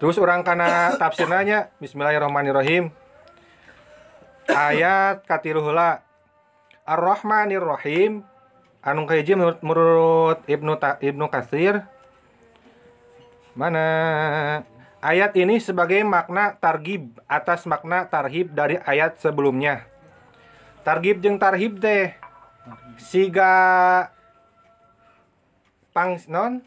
Terus orang kana tafsirnanya Bismillahirrahmanirrahim. Ayat katilu heula. Ar-Rahmanir Rahim anu kahiji menurut, menurut Ibnu Ta, Ibnu Katsir mana ayat ini sebagai makna targib atas makna tarhib dari ayat sebelumnya. Targib jeung tarhib teh siga pang non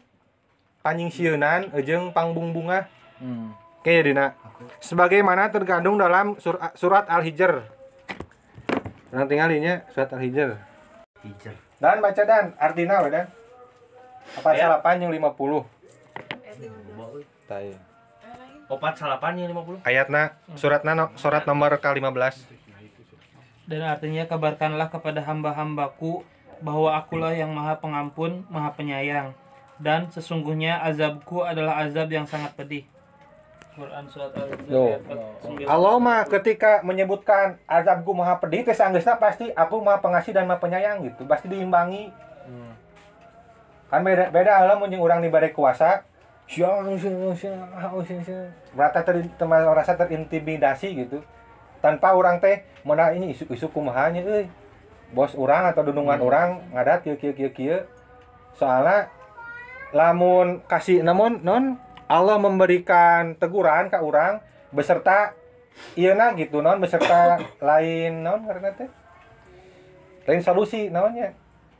panjing sieunan jeung pangbungbunga Hmm. Oke, Dina. Sebagaimana terkandung dalam sur- surat Al-Hijr. Yang tinggalinya surat Al-Hijr. Hijr. Dan baca dan artinya we dan. Apa Ayat. salapan yang 50? Tai. Opat salapan yang 50. Ayatna suratna no, surat nomor ke-15. Dan artinya kabarkanlah kepada hamba-hambaku bahwa akulah yang maha pengampun, maha penyayang. Dan sesungguhnya azabku adalah azab yang sangat pedih. Quran surat 49. Allah mah ketika menyebutkan azabku maha pedih teh sanggeusna pasti aku maha pengasih dan maha penyayang gitu. Pasti diimbangi. Kan beda beda Allah mun jeung urang dibari kuasa. Berarti ter, teman rasa terintimidasi gitu. Tanpa orang teh mana ini isu-isu kumahanya euy. Bos orang atau dunungan orang ngadat kieu kieu kieu kieu. Soalnya lamun kasih namun non Allah memberikan teguran ke orang beserta iya nah gitu non beserta lain non karena teh lain solusi naonnya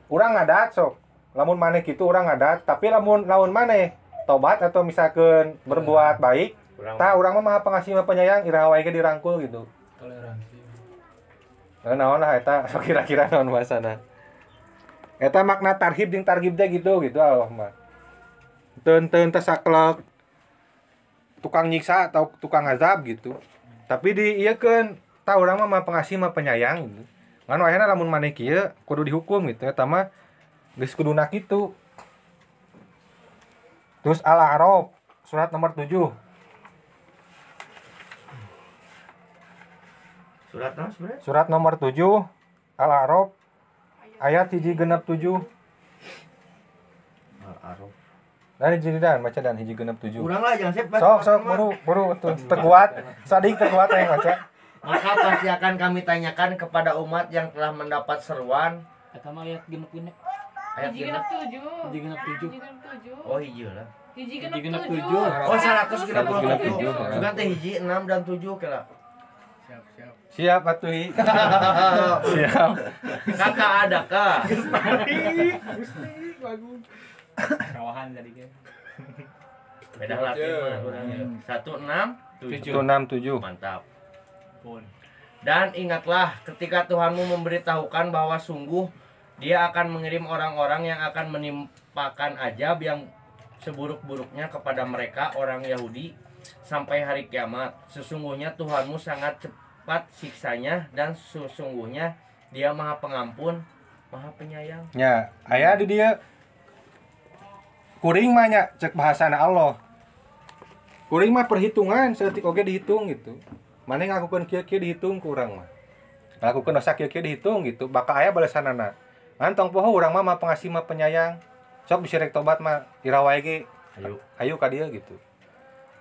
orang ngadat sok lamun maneh gitu orang ngadat tapi lamun lamun maneh tobat atau misalkan berbuat baik Kurang. tak orang mah maha pengasih maha penyayang iraha wae ge dirangkul gitu Toleransi. Nah, naon lah eta sok kira-kira naon bahasana. Eta makna tarhib jeung targib teh gitu gitu Allah mah. Teun teun tukang nyiksa atau tukang azab gitu. Tapi di ieu kan tah urang mah pengasih mah penyayang gitu. Ngan wayahna lamun maneh kieu kudu dihukum gitu eta mah geus kuduna kitu. Terus Al-A'raf surat nomor 7. Surat naon sebenarnya? Surat nomor 7 Al-A'raf ayat hiji genep 7 Al-Araf. Dan hiji dan baca dan hiji genep 7 Kurang lah jangan saya Sok sok buru buru tuh terkuat sadik terkuat yang baca Maka pasti akan kami tanyakan kepada umat yang telah mendapat seruan Eta mah ayat genep genep. ayat Hiji genep. genep tujuh. Hiji genep tujuh. Genep tujuh. Oh hiji lah. Hiji genep genep tujuh. tujuh. Oh 197. tujuh. Juga teh hiji 6 dan 7 kira. siap atui siap Kakak ada kah? Kawahan tadi kan. Beda latih mah orangnya. 16 tujuh enam tujuh Mantap. Dan ingatlah ketika Tuhanmu memberitahukan bahwa sungguh dia akan mengirim orang-orang yang akan menimpakan ajab yang seburuk-buruknya kepada mereka orang Yahudi sampai hari kiamat. Sesungguhnya Tuhanmu sangat cepat siksanya dan sesungguhnya dia maha pengampun, maha penyayang. ya ayah di dia kuring mah nya cek bahasana Allah. Kuring mah perhitungan setik oge dihitung gitu. Mana ngakukan kieu kieu dihitung ku urang mah. Lakukan dosa kieu kieu dihitung gitu bakal aya balasanana ngantong poho urang mah mah pengasih mah penyayang. Sok bisa rek tobat mah irawae ge. Ayo. ayo ka dia gitu.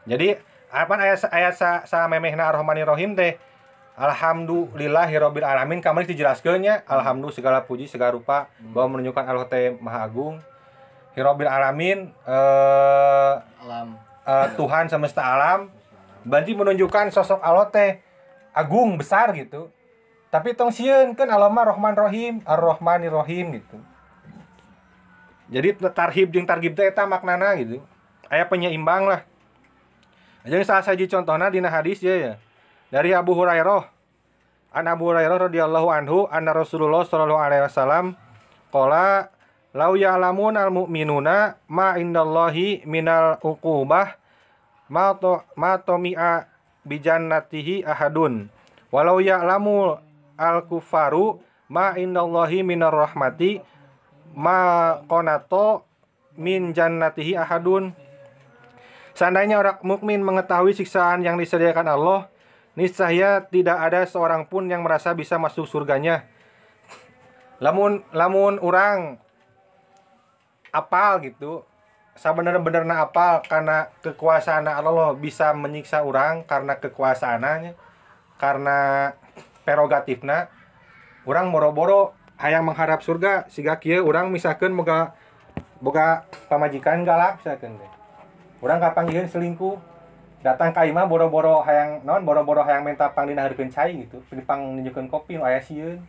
Jadi apa ayat ayat sa, sa memehna ar-rahmanir rahim teh alhamdulillahirabbil alamin kamari dijelaskeunnya. Alhamdulillah segala puji segala rupa bahwa menunjukkan Allah teh maha agung hirabbil alamin eh Alam. eh, Tuhan semesta alam. Berarti menunjukkan sosok Allah teh agung besar gitu. Tapi tong sieun kan Allah mah Rahman Rahim Ar-Rahmanir Rahim gitu. Jadi tarhib jeung targib teh eta maknana gitu. Aya penyeimbang lah. Jadi salah satu contohnya dina hadis ya ya. Dari Abu Hurairah. An Abu Hurairah radhiyallahu anhu anna Rasulullah sallallahu alaihi wasallam qala lau ya'lamun al mu'minuna ma indallahi minal uqubah ma to ma tomi'a bijannatihi ahadun walau ya'lamu al kufaru ma indallahi minar rahmati ma konato min jannatihi ahadun Seandainya orang mukmin mengetahui siksaan yang disediakan Allah, niscaya tidak ada seorang pun yang merasa bisa masuk surganya. Lamun lamun orang apal gitu, sebenar-benarna apa karena kekuasaan Allah bisa menyiksa orang karena kekuasaannya karena prerogatifna. Orang boro-boro hayang mengharap surga siga kieu orang misalkan boga boga pamajikan galak misalkan teh. Orang kapanggieun selingkuh datang ka imah boro-boro hayang naon boro-boro hayang minta pangdinaharkeun cai gitu pang nunjukeun kopi nu aya sieun.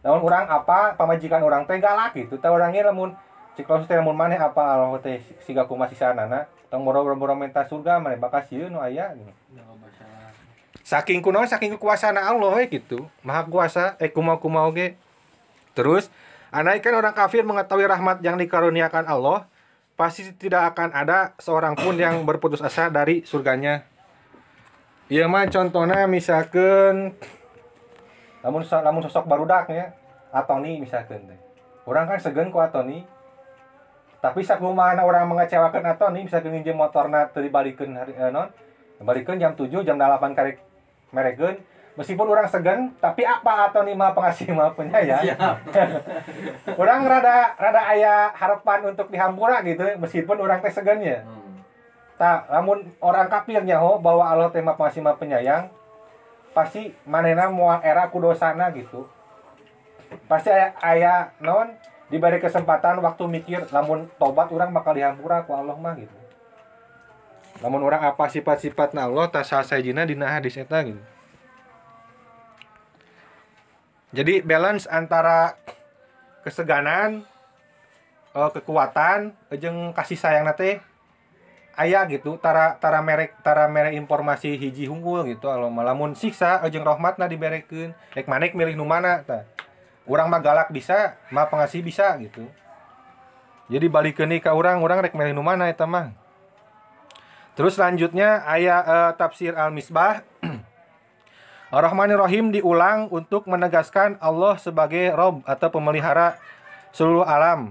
Namun orang apa pamajikan orang teh galak gitu teh orangnya lamun cik kalau teh lamun maneh apa? Allah teh siga kumaha sisanana tong boro-boro minta surga maneh bakal sieun nu aya gitu. saking kunaon saking kekuasaan Allah we gitu. Maha kuasa eh kumaha kumaha oge terus anaikan orang kafir mengetahui rahmat yang dikaruniakan Allah pasti tidak akan ada seorang pun yang berputus asa dari surganya. Iya mah contohnya misalkan namun namun sosok barudaknya Atoni misalkan teh. Orang kan segen ku Atoni tapi sakumana orang mengecewakan Atoni misalkan nginjem motorna teu dibalikeun hari eh, non? Dibalikeun jam 7 jam 8 karek merekeun meskipun orang segan tapi apa atau nih mah pengasih mah penyayang orang rada rada ayah harapan untuk dihampura gitu meskipun orang teh segan ya? Tak namun orang kafirnya ho bahwa Allah tema pengasih mah penyayang pasti manena moal era kudosana gitu. Pasti ayah ayah non diberi kesempatan waktu mikir namun tobat orang bakal dihampura ku Allah mah gitu. Namun orang apa sifat-sifat Allah tak sah sajina dina hadis eta gitu. Jadi balance antara keseganan eh, kekuatan jeung kasih sayang nate ayah gitu tara tara merek tara merek informasi hiji hunggul gitu kalau malamun siksa jeung rahmatna diberekeun rek manek milih nu mana tah urang mah galak bisa mah pengasih bisa gitu jadi balik ke ka urang urang rek milih nu mana eta mah terus selanjutnya ayat eh, tafsir al misbah Ar-Rahmanir Rahim diulang untuk menegaskan Allah sebagai Rob atau pemelihara seluruh alam.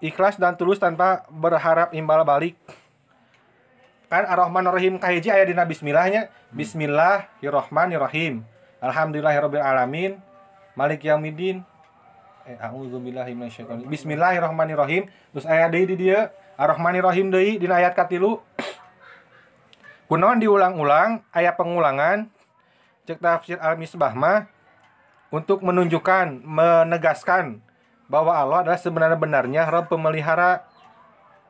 Ikhlas dan tulus tanpa berharap imbal balik. Kan Ar-Rahmanir Rahim kahiji aya dina bismillahnya. Bismillahirrahmanirrahim. Alhamdulillahirabbil. Malik yaumiddin. Eh a'udzubillahi minasyaitonir Bismillahirrahmanirrahim. Terus aya deui di dieu Ar-Rahmanir Rahim deui dina ayat katilu. Kunaon diulang-ulang aya pengulangan cek tafsir al-misbah mah untuk menunjukkan menegaskan bahwa Allah adalah sebenarnya Rabb pemelihara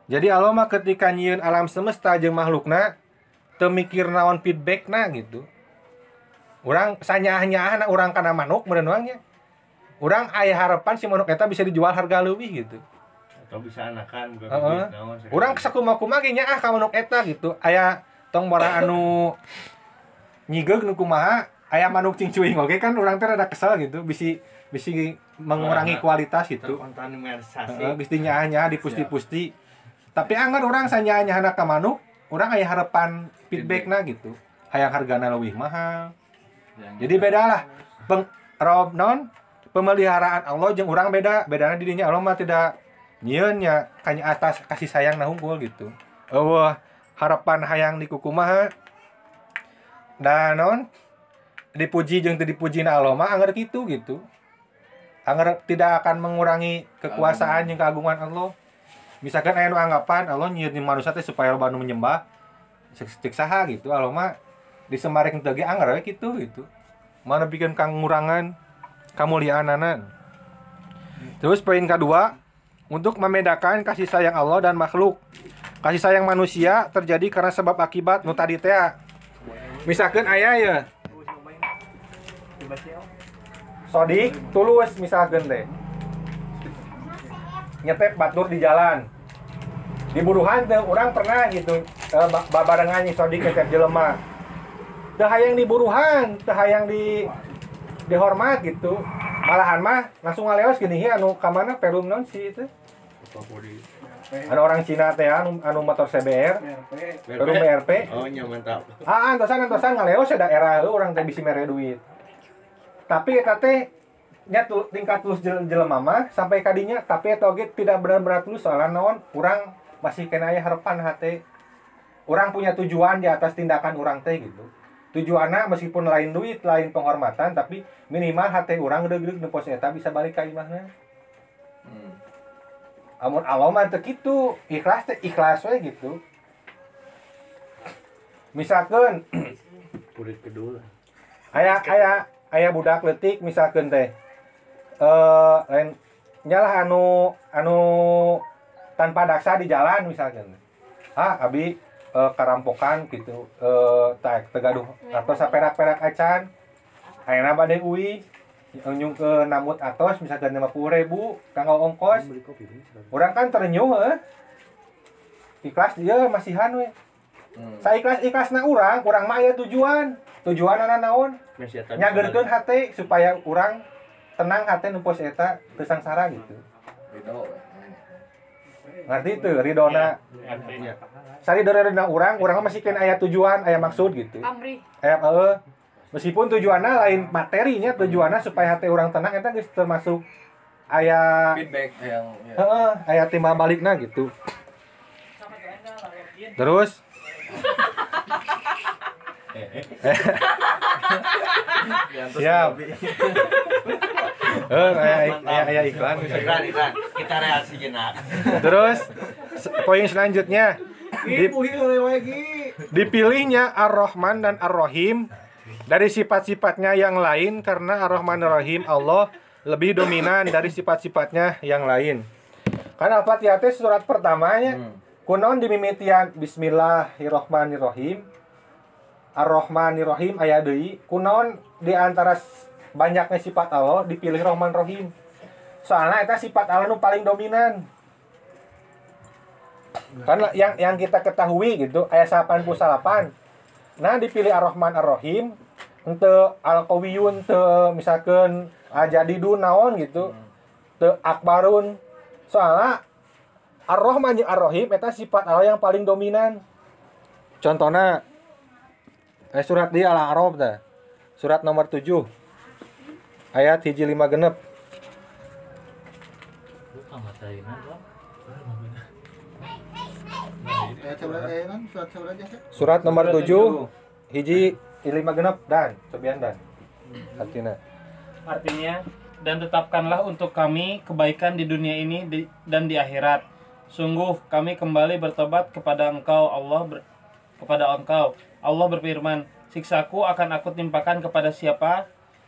jadi Allah mah ketika nyieun alam semesta jeung makhlukna teu mikir naon feedbackna gitu orang sanyah-nyah anak orang kana manuk wae Orang aya harapan si manuk eta bisa dijual harga leuwih gitu. atau bisa anakan bukan naon, saya Orang ge nya ah ka manuk eta gitu. Aya tong bara anu nyigeug nu kumaha, aya manuk cingcuing oge kan urang teh rada kesel gitu, bisi bisi mengurangi Nah, kualitas gitu. terkontaminasi Heeh, geus dinyaha dipusti-pusti. Tapi anggar orang sanyaha-nyahana ka manuk, urang aya harapan feedbackna gitu. Hayang hargana leuwih mahal. Jadi beda lah. Peng, rob non pemeliharaan Allah jeung urang beda. Bedana di dinya Allah mah tidak nyieun nya kanya atas kasih sayang nah unggul gitu. Eueuh harapan hayang di kukumaha. Dan non dipuji jeung teu dipujina Allah mah anggar kitu gitu. Anggar tidak akan mengurangi kekuasaan jeung keagungan Allah. Misalkan aya nu anggapan Allah nyieun di manusia teh supaya loba nu menyembah. Cek saha gitu. Allah mah disemarekeun teu ge anggar we kitu gitu. Mana bikin kang ngurangan kemuliaanana. Terus poin kedua, untuk membedakan kasih sayang Allah dan makhluk. Kasih sayang manusia terjadi karena sebab akibat nu tadi teh. Misalkan aya ya. Sodik tulus misalkan teh. Nyetep batur di jalan. Di buruhan teh orang pernah gitu eh, ba- babarengan sodik nyetep jelema. Teu hayang di buruhan, teu hayang di dihormat gitu. Malahan mah langsung ngaleos gini ya anu ka mana perum non si itu. Anu orang Cina teh anu, anu motor CBR, perum BRP. oh nya mantap Ah, antosan antosan ngaleos ya daerah heuh orang teh bisi mere duit. Tapi eta teh nya tu, tingkat tulus jel, jelema mah sampai kadinya tapi eta oge tidak benar-benar tulus soalnya naon urang masih kena aya harapan hate. Urang punya tujuan di atas tindakan urang teh gitu. Tujuanna meskipun lain duit, lain penghormatan tapi minimal hate urang gede-gede nu pos eta bisa balik ka imahna. amun Allah mah teu kitu ikhlas teh ikhlas we gitu misalkan Kulit kedua. aya aya aya budak letik misalkan teh eh lain nyalah anu anu tanpa daksa di jalan misalkan ah abi eh, karampokan gitu eh tak tegaduh. Atau saperak-perak acan. Ayeuna bade uwi nyung ke namut atos misalkan lima puluh ribu kanggo ongkos. Orang kan terenyuh eh. ikhlas dia masihan we. Hmm. saya ikhlas ikhlasna urang kurang mah aya tujuan. Tujuan anak naon? Nyagerkeun hati supaya orang tenang hati nu pos eta teu sangsara gitu ngerti itu ridona artinya sari dari ridona urang urang mah masih kena aya tujuan aya maksud gitu. Amri. aya heeh. Meskipun tujuannya lain materinya tujuannya supaya hati orang tenang eta geus termasuk aya feedback. Yang ya. heeh aya timbal balikna gitu. Terus? Siap. Eh, aya aya aya iklan. Iklan, iklan. Kita reaksi jenak. Terus poin selanjutnya. Di- dipilihnya Ar-Rahman dan Ar-Rahim dari sifat-sifatnya yang lain karena Ar-Rahman Ar-Rahim Allah lebih dominan dari sifat-sifatnya yang lain. Karena Al-Fatihah surat pertamanya. Kunaon dimimitian Bismillahirrahmanirrahim. Ar-Rahmanirrahim aya deui kunaon di antara s- banyaknya sifat Allah dipilih Rahman Rahim. Soalnya eta sifat Allah nu paling dominan. Kan yang yang kita ketahui gitu ayat 88. Nah dipilih Ar-Rahman Ar-Rahim untuk Al-Qawiyun teu misalkan Ajadidun naon gitu. Teu Akbarun. Soalnya Ar-Rahman Ar-Rahim eta sifat Allah yang paling dominan. Contohnya eh, surat di Al-A'raf dah. Surat nomor 7. Ayat hiji lima genep. Surat nomor 7 hiji lima genep dan sebian dan. Artinya Artinya, dan tetapkanlah untuk kami kebaikan di dunia ini di- dan di akhirat. Sungguh kami kembali bertobat kepada Engkau Allah ber- kepada Engkau. Allah berfirman, "Siksaku akan aku timpakan kepada siapa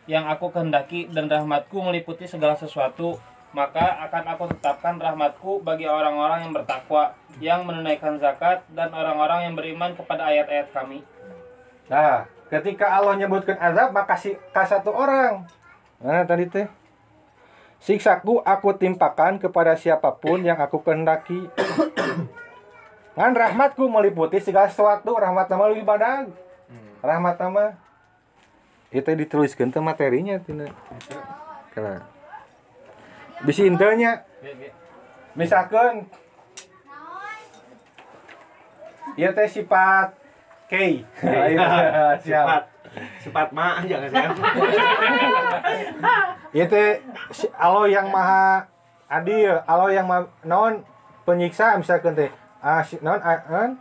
yang aku kehendaki dan rahmatku meliputi segala sesuatu." Maka akan aku tetapkan rahmatku bagi orang-orang yang bertakwa, yang menunaikan zakat dan orang-orang yang beriman kepada ayat-ayat kami. Nah, ketika Allah nyebutkan azab maka si ka satu orang. Nah, tadi teh. Siksaku aku timpakan kepada siapa pun yang aku kehendaki. Ngan rahmatku meliputi segala sesuatu, rahmat nama lebih badag. Rahmat nama itu dituliskan teh materinya tina. Kana. Bisi intenya misalkan Ieu teh sifat K. Siap. Sifat sifat ma jangan saya. Ieu teh si- Allah yang maha adil, Allah yang maha non penyiksa misalkan teh. Ah si non ah, non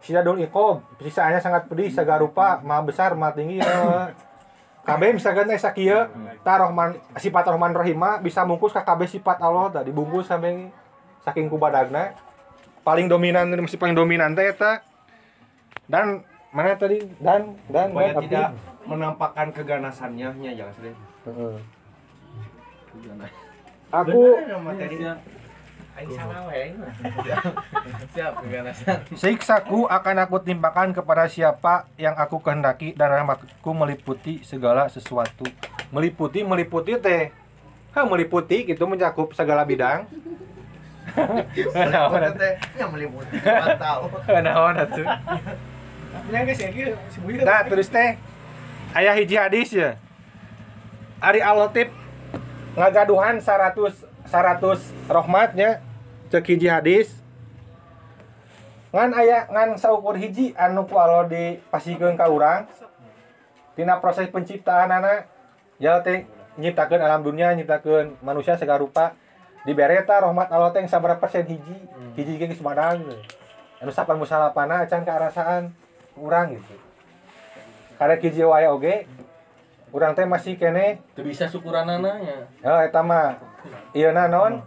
Sidadul iqob, siksaannya sangat pedih, sagarupa, maha besar, maha tinggi. eh. KB misalkan teh sakieu, ta Rahman sifat Rahman Rahim mah bisa bungkus ka KB sifat Allah tadi dibungkus sampai saking kubadagna. Paling dominan masih paling dominan teh eta. Dan mana tadi? Dan dan Supaya dan, tidak menampakkan keganasannya nya jangan sedih. Heeh. Aku materi. Siap. Siksaku akan aku timpakan kepada siapa yang aku kehendaki dan rahmatku meliputi segala sesuatu. Meliputi, meliputi teh. Ha, meliputi gitu mencakup segala bidang. Naon atuh? teh nya meliputi. Naon atuh? Ya kieu si Buya. Nah, terus teh aya hiji hadis ya. Ari Al-Latif ngagaduhan 100 100 rahmatnya cek hiji hadis. Ngan aya ngan saukur hiji anu kalau dipasikeun ka urang. Tina proses penciptaan anak ya teh nyiptakeun alam dunia nyiptakeun manusia segala rupa. Di bereta rahmat Allah teh sabaraha persen hiji. Hmm. Hiji ge geus madang anu sapan musalapana acan kearasaan urang gitu. Karek hiji wae oge. Urang teh masih kene. Teu bisa syukuranana nya. oh eta mah. Ieu na non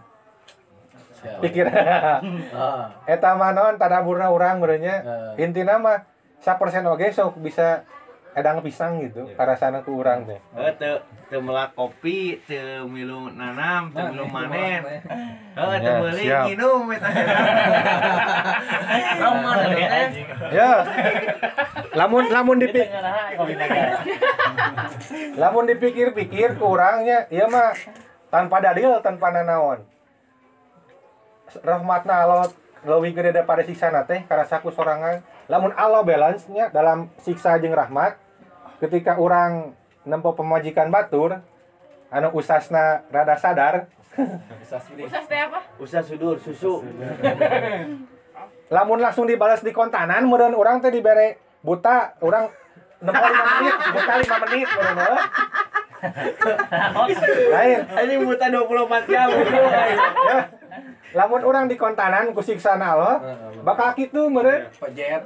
pikir eta mah naon? Tadaburna urang merenya intina mah sapersen oge sok bisa edang pisang gitu karasana ku urang teh. Eh, teu teu melak kopi, teu milu nanam, teu milu manen. Heeh, teu Ya, meuli nginum eta. Roman teh. ya lamun lamun dipik lamun dipikir-pikir ku urangnya ieu mah tanpa dalil tanpa nanaon. Rahmatna Allah lebih gede daripada siksa teh karasa ku sorangan. Lamun Allah balance nya dalam siksa jeung rahmat ketika orang nempo pemajikan batur anu usasna rada sadar. Usas teh apa? Usah sudur susu. lamun langsung dibalas di kontanan meureun urang teh dibere buta urang nempo 5 menit buta 5 menit meureun lain. Ini buta 24 jam. ya. Lamun orang di kontanan ku siksana Allah bakal kitu meureun.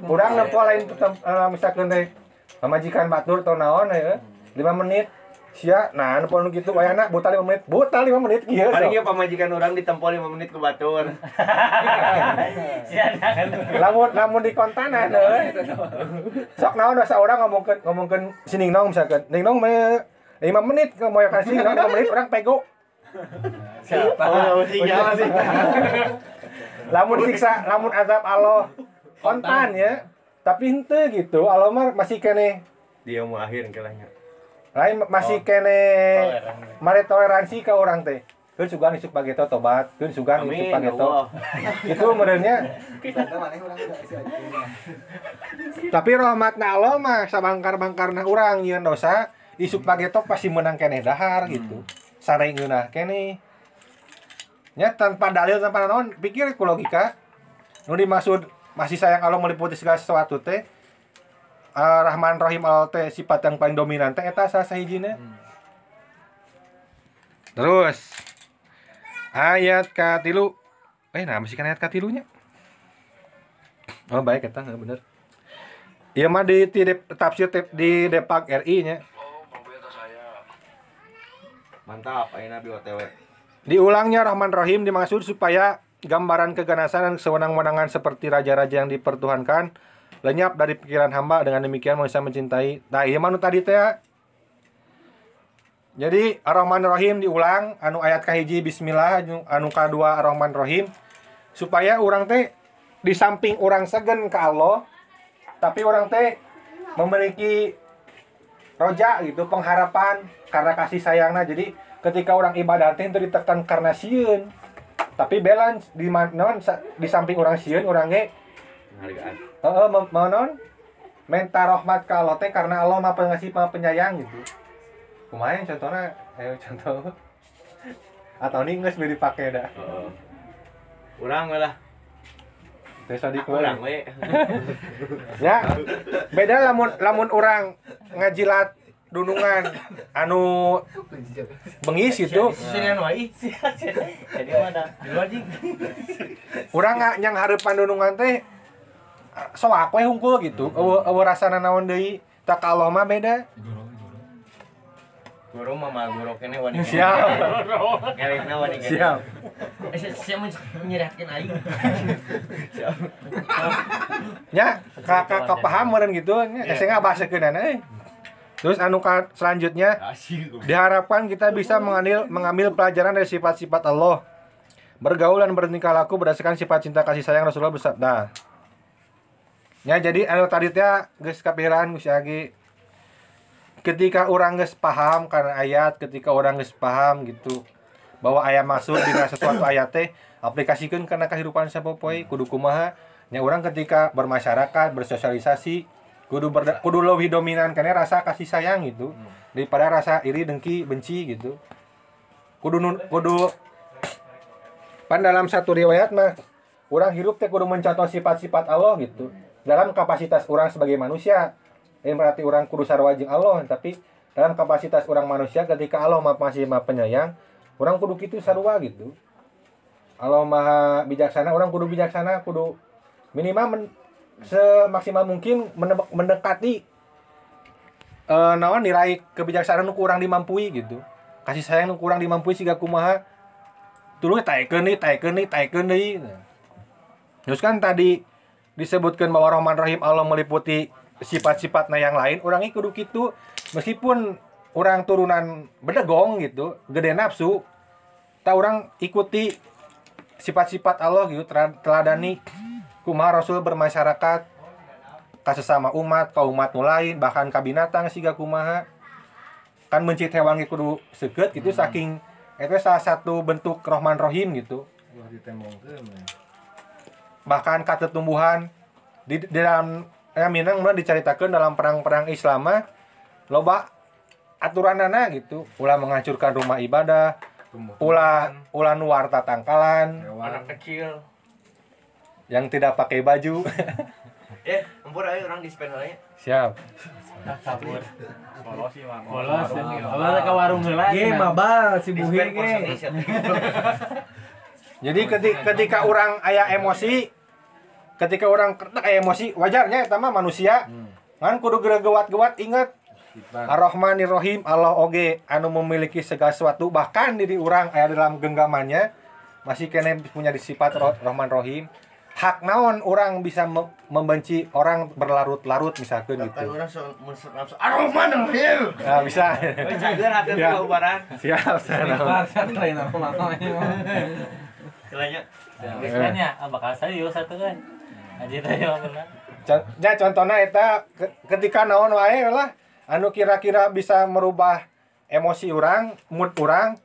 Urang nempo lain eh, misalkan teh pemajikan batur atau naon ya? 5 menit. Sia nah nempo nu kitu wayana buta 5 menit. Buta 5 menit kieu Paling sok. ya pamajikan orang ditempo 5 menit ke batur. lamun lamun di kontanan euy sok naon dosa orang ngomongkeun ngomongkeun si Ningnong misalkan. Ningnong me 5 menit ke moyo kasih 5 menit orang pego. Oh, sinyal sih. lamun siksa lamun azab Allah. Kontan ya tapi henteu gitu Allah mah masih kene Dia mau akhir kelahnya. lain masih kene mari toleransi ke orang teh Keun sugan isuk pageto tobat, keun sugan isuk pageto. Allah. Itu merenya Tapi rahmatna Allah mah sabangkar-bangkarna urang nyieun dosa, isuk pageto pasti menang kene dahar gitu. Sareng geunah kene. Nya tanpa dalil tanpa naon, pikir ku logika. Nu dimaksud masih sayang Allah meliputi segala sesuatu teh. eh, Rahman Rahim Allah teh sifat yang paling dominan teh eta salah sahijina. Terus ayat katilu eh nah masih kan ayat katilunya oh baik eta heeh, bener Iya mah di, di, di tafsir di Depak RI nya Mantap, ayeuna Nabi OTW. Diulangnya Rahman Rahim dimaksud supaya gambaran keganasan dan kesewenang-wenangan seperti raja-raja yang dipertuhankan lenyap dari pikiran hamba. Dengan demikian manusia mencintai. Nah, iya manu tadi teh. Jadi Ar-Rahman Rahim diulang. Anu ayat kahiji bismillah. Anu, anu kadua Ar-Rahman Rahim supaya orang teh di samping orang segen ke Allah tapi orang teh memiliki roja gitu pengharapan karena kasih sayangna jadi ketika orang ibadah teh ditekan karena sieun tapi balance di sa- di samping orang sieun orang ge Hargaan. heeh mau naon minta rahmat ke Allah teh karena Allah Maha Pengasih Maha Penyayang gitu kumaha contohnya ayo contoh atau ini geus beli dipakai dah. Urang we lah. We. Urang we. ya beda lamun lamun orang ngajilat dunungan anu bengis gitu Sinian wae. Jadi mana? Di luar jing. urang nggak nyang harapan dunungan teh soak we hungkul gitu eueuh eueuh rasana naon deui tak ka Allah mah beda Guru mah guru kene wani. siap Ngelekna wani kene. siap Eh, saya- saya mau nyerahkeun aing. nya ka ka, ka paham meureun gitu nya yeah. nggak bahasakeun euy terus anu selanjutnya. Diharapkan kita bisa mengambil mengambil pelajaran dari sifat-sifat Allah. Bergaul dan bertingkah laku berdasarkan sifat cinta kasih sayang Rasulullah bersabda. Ya jadi anu tadi teh geus kapikiran geus Agi. Ketika orang geus paham karena ayat, ketika orang geus paham gitu bahwa ayat masuk di sesuatu ayat teh aplikasikeun karena kehidupan sapopoe kudu kumaha nya orang ketika bermasyarakat bersosialisasi kudu berda, kudu lebih dominan karena rasa kasih sayang gitu. Daripada rasa iri dengki benci gitu. Kudu nun, kudu pan dalam satu riwayat mah orang hidup teh kudu mencontoh sifat-sifat Allah gitu. Dalam kapasitas orang sebagai manusia ini berarti orang kudu sarwa jeung Allah tapi dalam kapasitas orang manusia ketika Allah masih maha penyayang orang kudu kitu sarwa gitu. Allah maha bijaksana orang kudu bijaksana kudu minimal men- semaksimal mungkin mendekati eh naon nilai kebijaksanaan nu kurang dimampui gitu. Kasih sayang nu kurang dimampui siga kumaha tuluy taekeun deui taekeun deui taekeun deui. Terus kan tadi disebutkan bahwa Rahman Rahim Allah meliputi sifat-sifatnya yang lain orang ini kudu gitu meskipun orang turunan bedegong gitu gede nafsu tak orang ikuti sifat-sifat Allah gitu teladani kumaha Rasul bermasyarakat ka sesama umat ka umat nu lain bahkan ka binatang siga kumaha. Kan mencit hewan ge kudu seukeut gitu saking itu salah satu bentuk Rahman Rahim gitu. Bahkan kata tumbuhan di, di dalam ya Minang mulai diceritakan dalam perang-perang Islam mah loba aturanana gitu. Ulah menghancurkan rumah ibadah ulah ulah nuarta tangkalan. Anak kecil yang tidak pakai baju. Eh empur aja orang di spend aja. Siap. Sabur. Polos sih mah. Polos. Abah ke warung heula. Ge mabal si buhi ge. jadi ketika, ketika orang ayah emosi ketika orang ketek aya emosi wajarnya eta mah manusia. Kan kudu gewat-gewat ingat Ar-Rahman Ar-Rahim Allah oge anu memiliki segala sesuatu. Bahkan diri orang aya dalam genggamannya masih kene punya sifat Ro- Rahman Rahim hak naon orang bisa me- membenci orang berlarut-larut misalkan kan gitu. orang so menser nafsu Ar-Rahman Ar-Rahim nah, bisa. Cager hati Ya. kaubaran siap sana kelanya Biasanya ah, bakal serius satu kan. Aji teh benar. Ya contohnya eta ke- ketika naon wae lah anu kira-kira bisa merubah emosi orang mood orang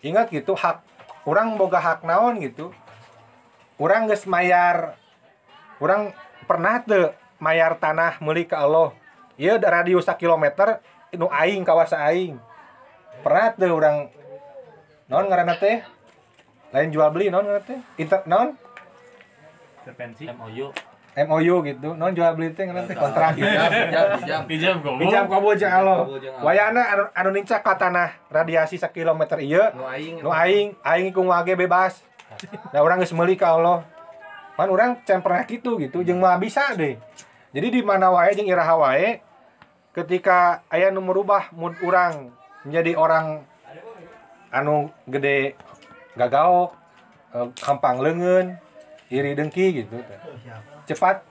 ingat gitu hak orang boga hak naon gitu orang geus mayar orang pernah tuh mayar tanah meuli ke Allah da radius 1 kilometer nu aing kawasan aing pernah tuh orang naon ngaranna teh lain jual beli naon ngaranna teh inter naon Intervensi. MOU. MOU gitu non jual beli teh ngaranna teh kontrak gitu Pinjam goblok. Pinjam kabul jeung Allah. Wayana anu, anu nincak ka tanah radiasi 1 kilometer ieu. Nu aing. Nu aing, aing ku wage bebas. Da urang geus meuli ka Allah. Man urang can kitu gitu jeung mah bisa deh. Jadi di mana wae jeung iraha wae ketika aya nu merubah mood urang menjadi orang anu gede gagaok, eh, gampang leungeun, iri dengki gitu. Cepat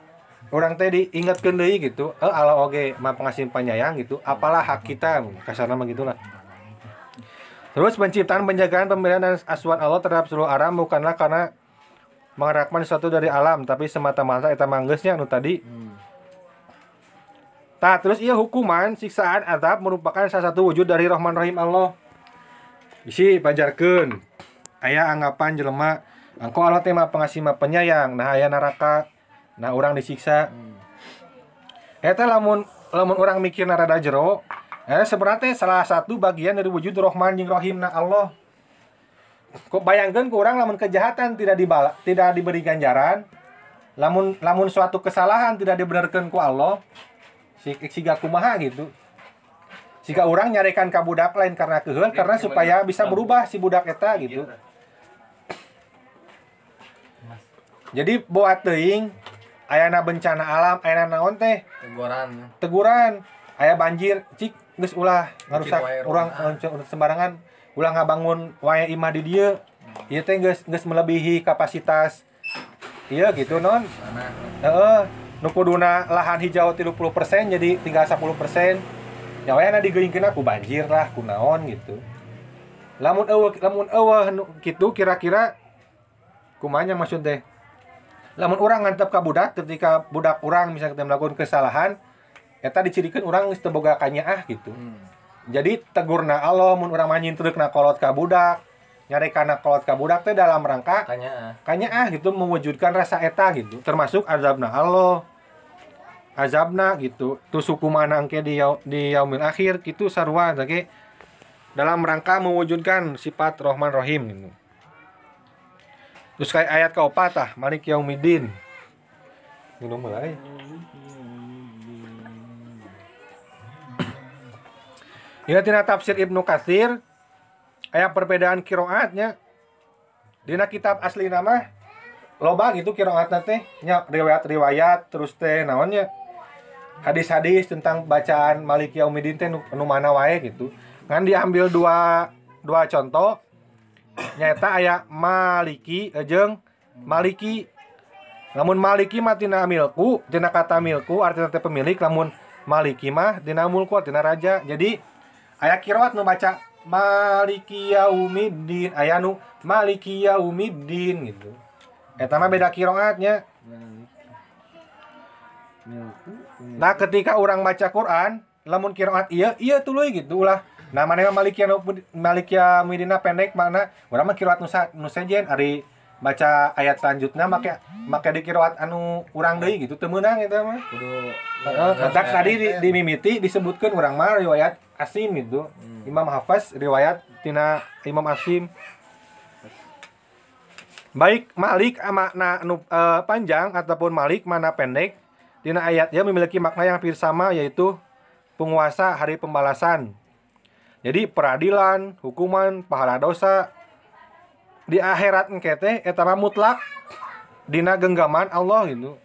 orang teh diingatkeun deui gitu eh Allah oge mah pengasih penyayang gitu apalah hak kita kasarna mah gitulah terus penciptaan penjagaan pemberian dan asuhan Allah terhadap seluruh alam bukanlah karena mengharapkan sesuatu dari alam tapi semata-mata eta manggeusnya anu tadi Tah, terus iya hukuman, siksaan, azab merupakan salah satu wujud dari Rahman Rahim Allah. Bisi pajarkeun. Aya anggapan jelema, engkau Allah teh mah pengasih penyayang. Nah, aya neraka. Nah, orang disiksa. Eta lamun lamun orang mikir rada jero, eh sebenarnya salah satu bagian dari wujud Rahman jeung Rahimna Allah. Kok bayangkeun ku urang lamun kejahatan tidak dibala, tidak diberi ganjaran, lamun lamun suatu kesalahan tidak dibenarkan ku Allah, si siga kumaha gitu. Jika orang nyarekan ka budak lain karena keheul karena supaya bisa berubah si budak eta gitu. Jadi buat teuing ayana bencana alam, ayana naon teh Teguran. teguran aya banjir cik geus ulah ngarusak urang sembarangan. Ulah ngabangun wae imah di dieu. Ieu teh geus geus melebihi kapasitas. Iya gitu non? Heeh. Nu kuduna lahan hijau 30% jadi tinggal 10% ya wae na digeuyingkeun aku banjir lah kunaon gitu. Lamun eueuh lamun eueuh nu kitu kira-kira kumanya maksud teh? Lamun orang ngantep ka budak ketika budak orang misalnya kita melakukan kesalahan eta dicirikan orang geus teu boga kanyaah gitu jadi tegurna Allah mun urang manyintreukna kolot ka budak nyarekana kolot ka budak teh dalam rangka Kanya kanyaah gitu mewujudkan rasa eta gitu termasuk azabna Allah azabna gitu terus hukuman angke di yau, di yaumil akhir gitu sarua oke dalam rangka mewujudkan sifat Rahman Rahim gitu. Terus kayak ayat keopat tah Malik Yaumidin. Minum mulai. Ini tina tafsir Ibnu Katsir. Aya perbedaan kiroatnya. Dina kitab asli nama loba gitu kiroatna teh. Nya riwayat-riwayat terus teh naonnya? Hadis-hadis tentang bacaan Malik Yaumidin teh nu, mana wae gitu. Kan diambil dua dua contoh. Nyata aya maliki jeung maliki. Lamun maliki mah tina milku tina kata milku artinya pemilik lamun maliki mah tina mulku tina raja. Jadi aya kiroat nu baca maliki yaumiddin aya nu maliki yaumiddin gitu eta mah beda kiroatnya Nah, ketika orang baca Quran, lamun kiraat iya, iya tuluy gitu ulah. Nah, mana Malikia Midina pendek mana? Urang mah kiraat nusa nusejen ari baca ayat selanjutnya make make di kiraat anu urang deui gitu teu meunang eta mah. kudu Heeh, kadak tadi di, di mimiti disebutkan urang mah riwayat Asim gitu. Imam Hafaz riwayat tina Imam Asim. Baik Malik makna anu eh, panjang ataupun Malik mana pendek Dina ayatnya memiliki makna yang hampir sama yaitu penguasa hari pembalasan. Jadi peradilan, hukuman, pahala dosa di akhirat engkete eta mah mutlak dina genggaman Allah gitu.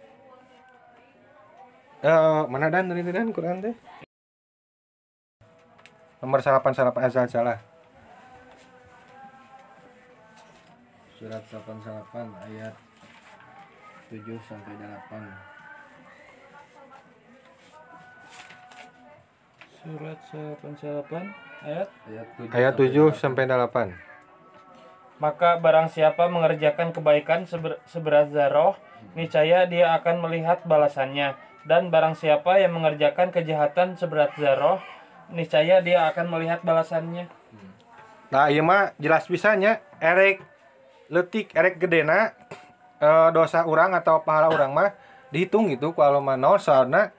Eh mana dan tadi dan Quran teh? Nomor salapan salapan asal salah. surat 88 ayat 7 sampai 8 Surat 88 ayat ayat 7 Ayat 7 sampai 8. Maka barang siapa mengerjakan kebaikan seber, seberat zarah, niscaya dia akan melihat balasannya. Dan barang siapa yang mengerjakan kejahatan seberat zarah, niscaya dia akan melihat balasannya. Nah, ieu mah jelas pisahnya erek letik erek gedena eh, dosa orang atau pahala orang mah dihitung gitu kalau mano soalnya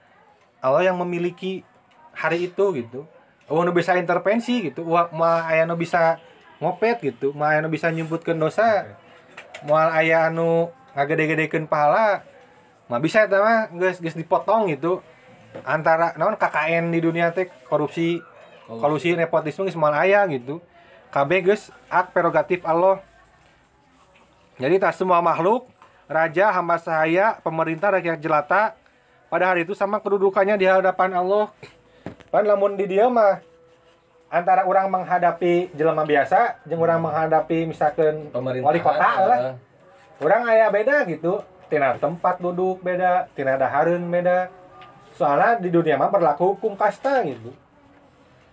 Allah yang memiliki hari itu gitu. Oh, nu bisa intervensi gitu. Wah, mah aya nu bisa ngopet gitu. Nu bisa nyebutkeun dosa. Moal aya anu ngagede-gedekeun pahala. Mah bisa eta mah geus geus dipotong gitu. Antara naon KKN di dunia teh korupsi kolusi nepotisme geus moal aya gitu. KB geus hak prerogatif Allah. Jadi tak semua makhluk, raja, hamba sahaya, pemerintah, rakyat jelata pada hari itu sama kedudukannya di hadapan Allah. Pan lamun di dia mah antara orang menghadapi jelema biasa jeung orang menghadapi misalkan wali kota lah. Orang aya beda gitu. Tina tempat duduk beda, tina dahareun beda. Soalnya di dunia mah berlaku hukum kasta gitu.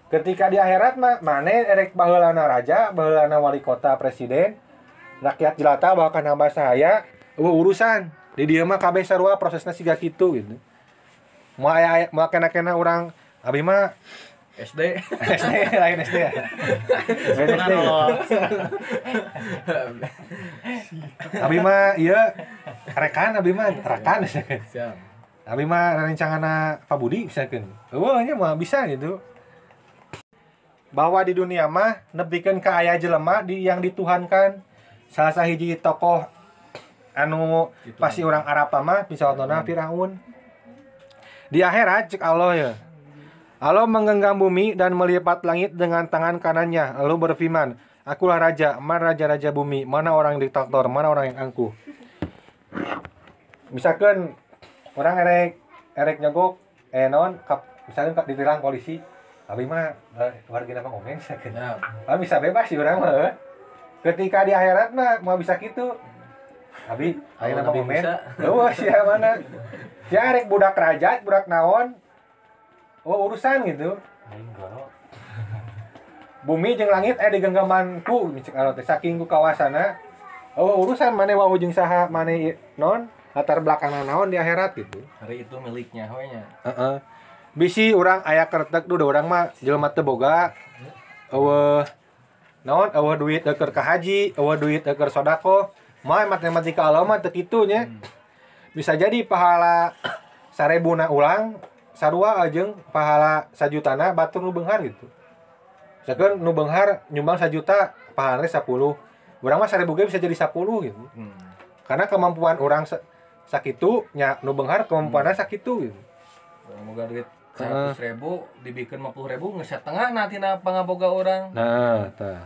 Ketika di akhirat mah mane erek baheulana raja, baheulana wali kota presiden, rakyat jelata bahkan hamba eueuh urusan. Di dieu mah kabeh sarua prosesna siga kitu gitu. Mau aya mau kena-kena orang abi mah SD SD lain SD ya. Lain SD. Abi mah ieu rekan abi mah rekan siap Abi mah rencana Pak Budi misalkan. Eueuh nya mah bisa gitu. Bahwa di dunia mah nebikeun ka aya jelema di yang dituhankan salah sahiji tokoh anu pasti orang Arab mah bisa contohna Firaun. Di akhirat cek Allah ya. Allah menggenggam bumi dan melipat langit dengan tangan kanannya. Lalu berfirman, Akulah raja, mana raja-raja bumi, mana orang diktator, mana orang yang angkuh. Misalkan orang erek erek nyogok eh non kap misalkan kap ditilang polisi tapi mah eh, warga apa ngomong misalkan ya ah, bisa bebas sih orang mah eh. ketika di akhirat mah mau bisa gitu. Tapi ayo Oh, nama lebih komen oh siapa mana? Ya erek budak raja budak naon oh urusan gitu. Bumi jeung langit eh di genggamanku. Teh saking ku kawasana. Oh urusan mana wau jeung saha mana non? Latar belakang naon di akhirat gitu. Hari itu miliknya hoynya Heeh. Bisi orang aya kertek duh orang mah jelema teu boga. Eueuh naon? Eueuh duit keur ka haji, eueuh duit keur sodako. Mah matematika Allah mah teu kitu nya. Bisa jadi pahala sarebuna ulang sarua ajeung pahala sajutana batur nu beunghar gitu. Misalkan nu beunghar nyumbang sajuta pahalana 10. Urang mah sarebu ge bisa jadi 10 gitu. Karena kemampuan orang sa- sakitu nya nu beunghar kemampuanna sakitu gitu. moga duit seratus ribu dibikin lima puluh ribu ngeset tengah nanti na pangaboga orang Nah, tah.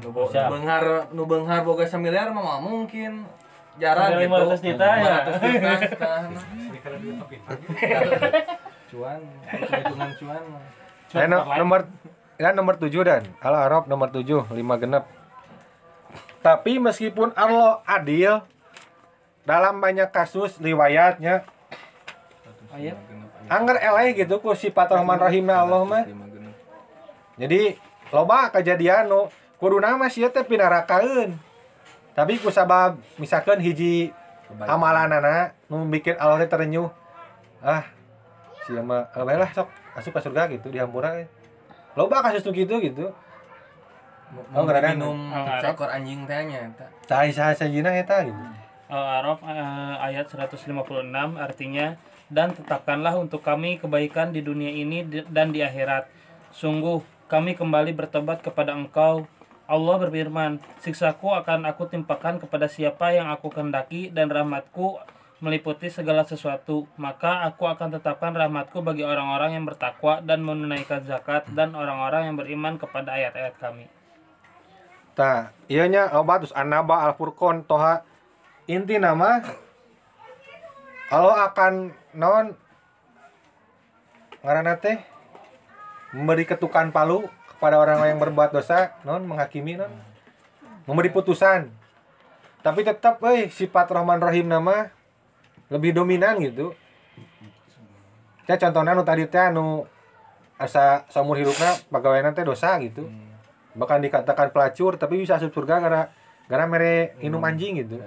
nu bo- nu benghar nu benghar boga semiliar mah mungkin jarang Ada gitu 500 juta ya? 500 juta setahun. cuan hitungan cuan Eh, no- nomor ya nomor 7 dan Al Arab nomor 7 5 genep. Tapi meskipun Allah adil dalam banyak kasus riwayatnya Ayat angger eleh gitu ku sifat Rahman Rahimna Allah mah. Jadi loba kejadian nu kuduna mah sia teh pinarakaeun. Tapi ku sabab misalkan hiji amalanana nu bikin Allah teh terenyuh. Ah, sia mah eh, lah sok asup ka surga gitu dihampura. eh. Loba kasus gitu gitu. Oh, ngeradang. minum seekor anjing teh nya eta. Tah saha sajina eta gitu. Al-A'raf eh, ayat 156 artinya dan tetapkanlah untuk kami kebaikan di dunia ini di- dan di akhirat. Sungguh kami kembali bertobat kepada Engkau. Allah berfirman, siksaku akan aku timpakan kepada siapa yang aku kehendaki dan rahmatku meliputi segala sesuatu. Maka aku akan tetapkan rahmatku bagi orang-orang yang bertakwa dan menunaikan zakat dan orang-orang yang beriman kepada ayat-ayat kami. Tah, ieu nya loba terus An-Naba Al-Furqan Toha inti nama Allah akan naon ngaranna teh memberi ketukan palu kepada orang yang berbuat dosa non menghakimi non. Memberi putusan. Tapi tetap euy sifat Rahman Rahim nama lebih dominan gitu. Ya contohnya nu tadi teh anu asa saumur hidupna pegawaian teh dosa gitu. Bahkan dikatakan pelacur tapi bisa asup surga gara gara mere minum anjing gitu.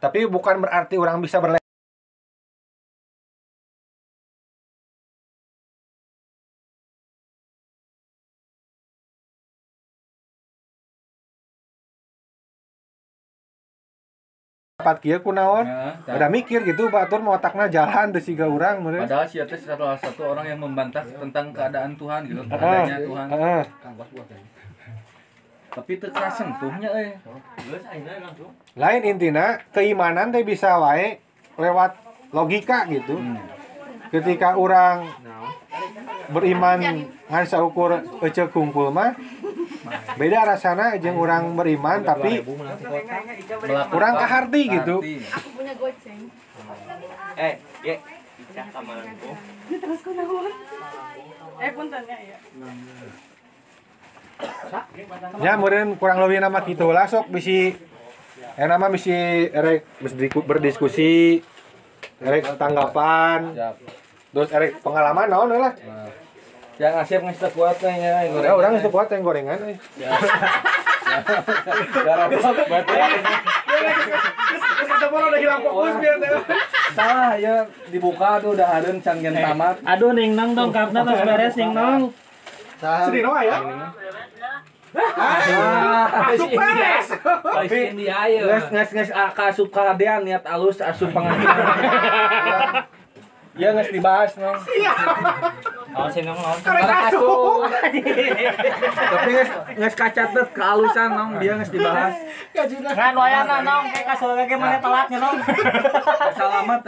Tapi bukan berarti orang bisa berle dapat kieu kunaon udah mikir gitu batur mau otakna jalan teu siga urang meureun Padahal si teh salah satu orang yang membantah tentang keadaan Tuhan gitu, Heeh. adanya Tuhan. Heeh. Tapi teu sentuhnya langsung. lain intina keimanan teh bisa wae lewat logika gitu ketika orang beriman ngan saukur ece kungkul mah beda rasana jeung orang beriman tapi kurang kaharti gitu Arti. Aku punya goceng. Eh, kamalanku. Terus? Eh ya ya. ya meureun kurang lebih nama kitu lah sok bisi eh nama bisi erek berdisku- berdiskusi erek tanggapan Siap. terus erek pengalaman naon lah Yang ngasih ngasih kuatnya ya. ya orang itu kuat yang gorengan eh. Berarti salah ya dibuka tuh udah hareun can gen tamat. Aduh, Ning Nong dong, karena tos beres Ning Nong. sedih no ya Asup Tapi India ayo. Nges nges nges ka asup hadean niat alus asup pangajian. Ya nges dibahas no. Oh, si Nong Nong. Karena asup. Tapi nges nges kacatet kealusan nong dia nges dibahas. Kan wayana nong kayak kasur ge mana telatnya nong. Salamet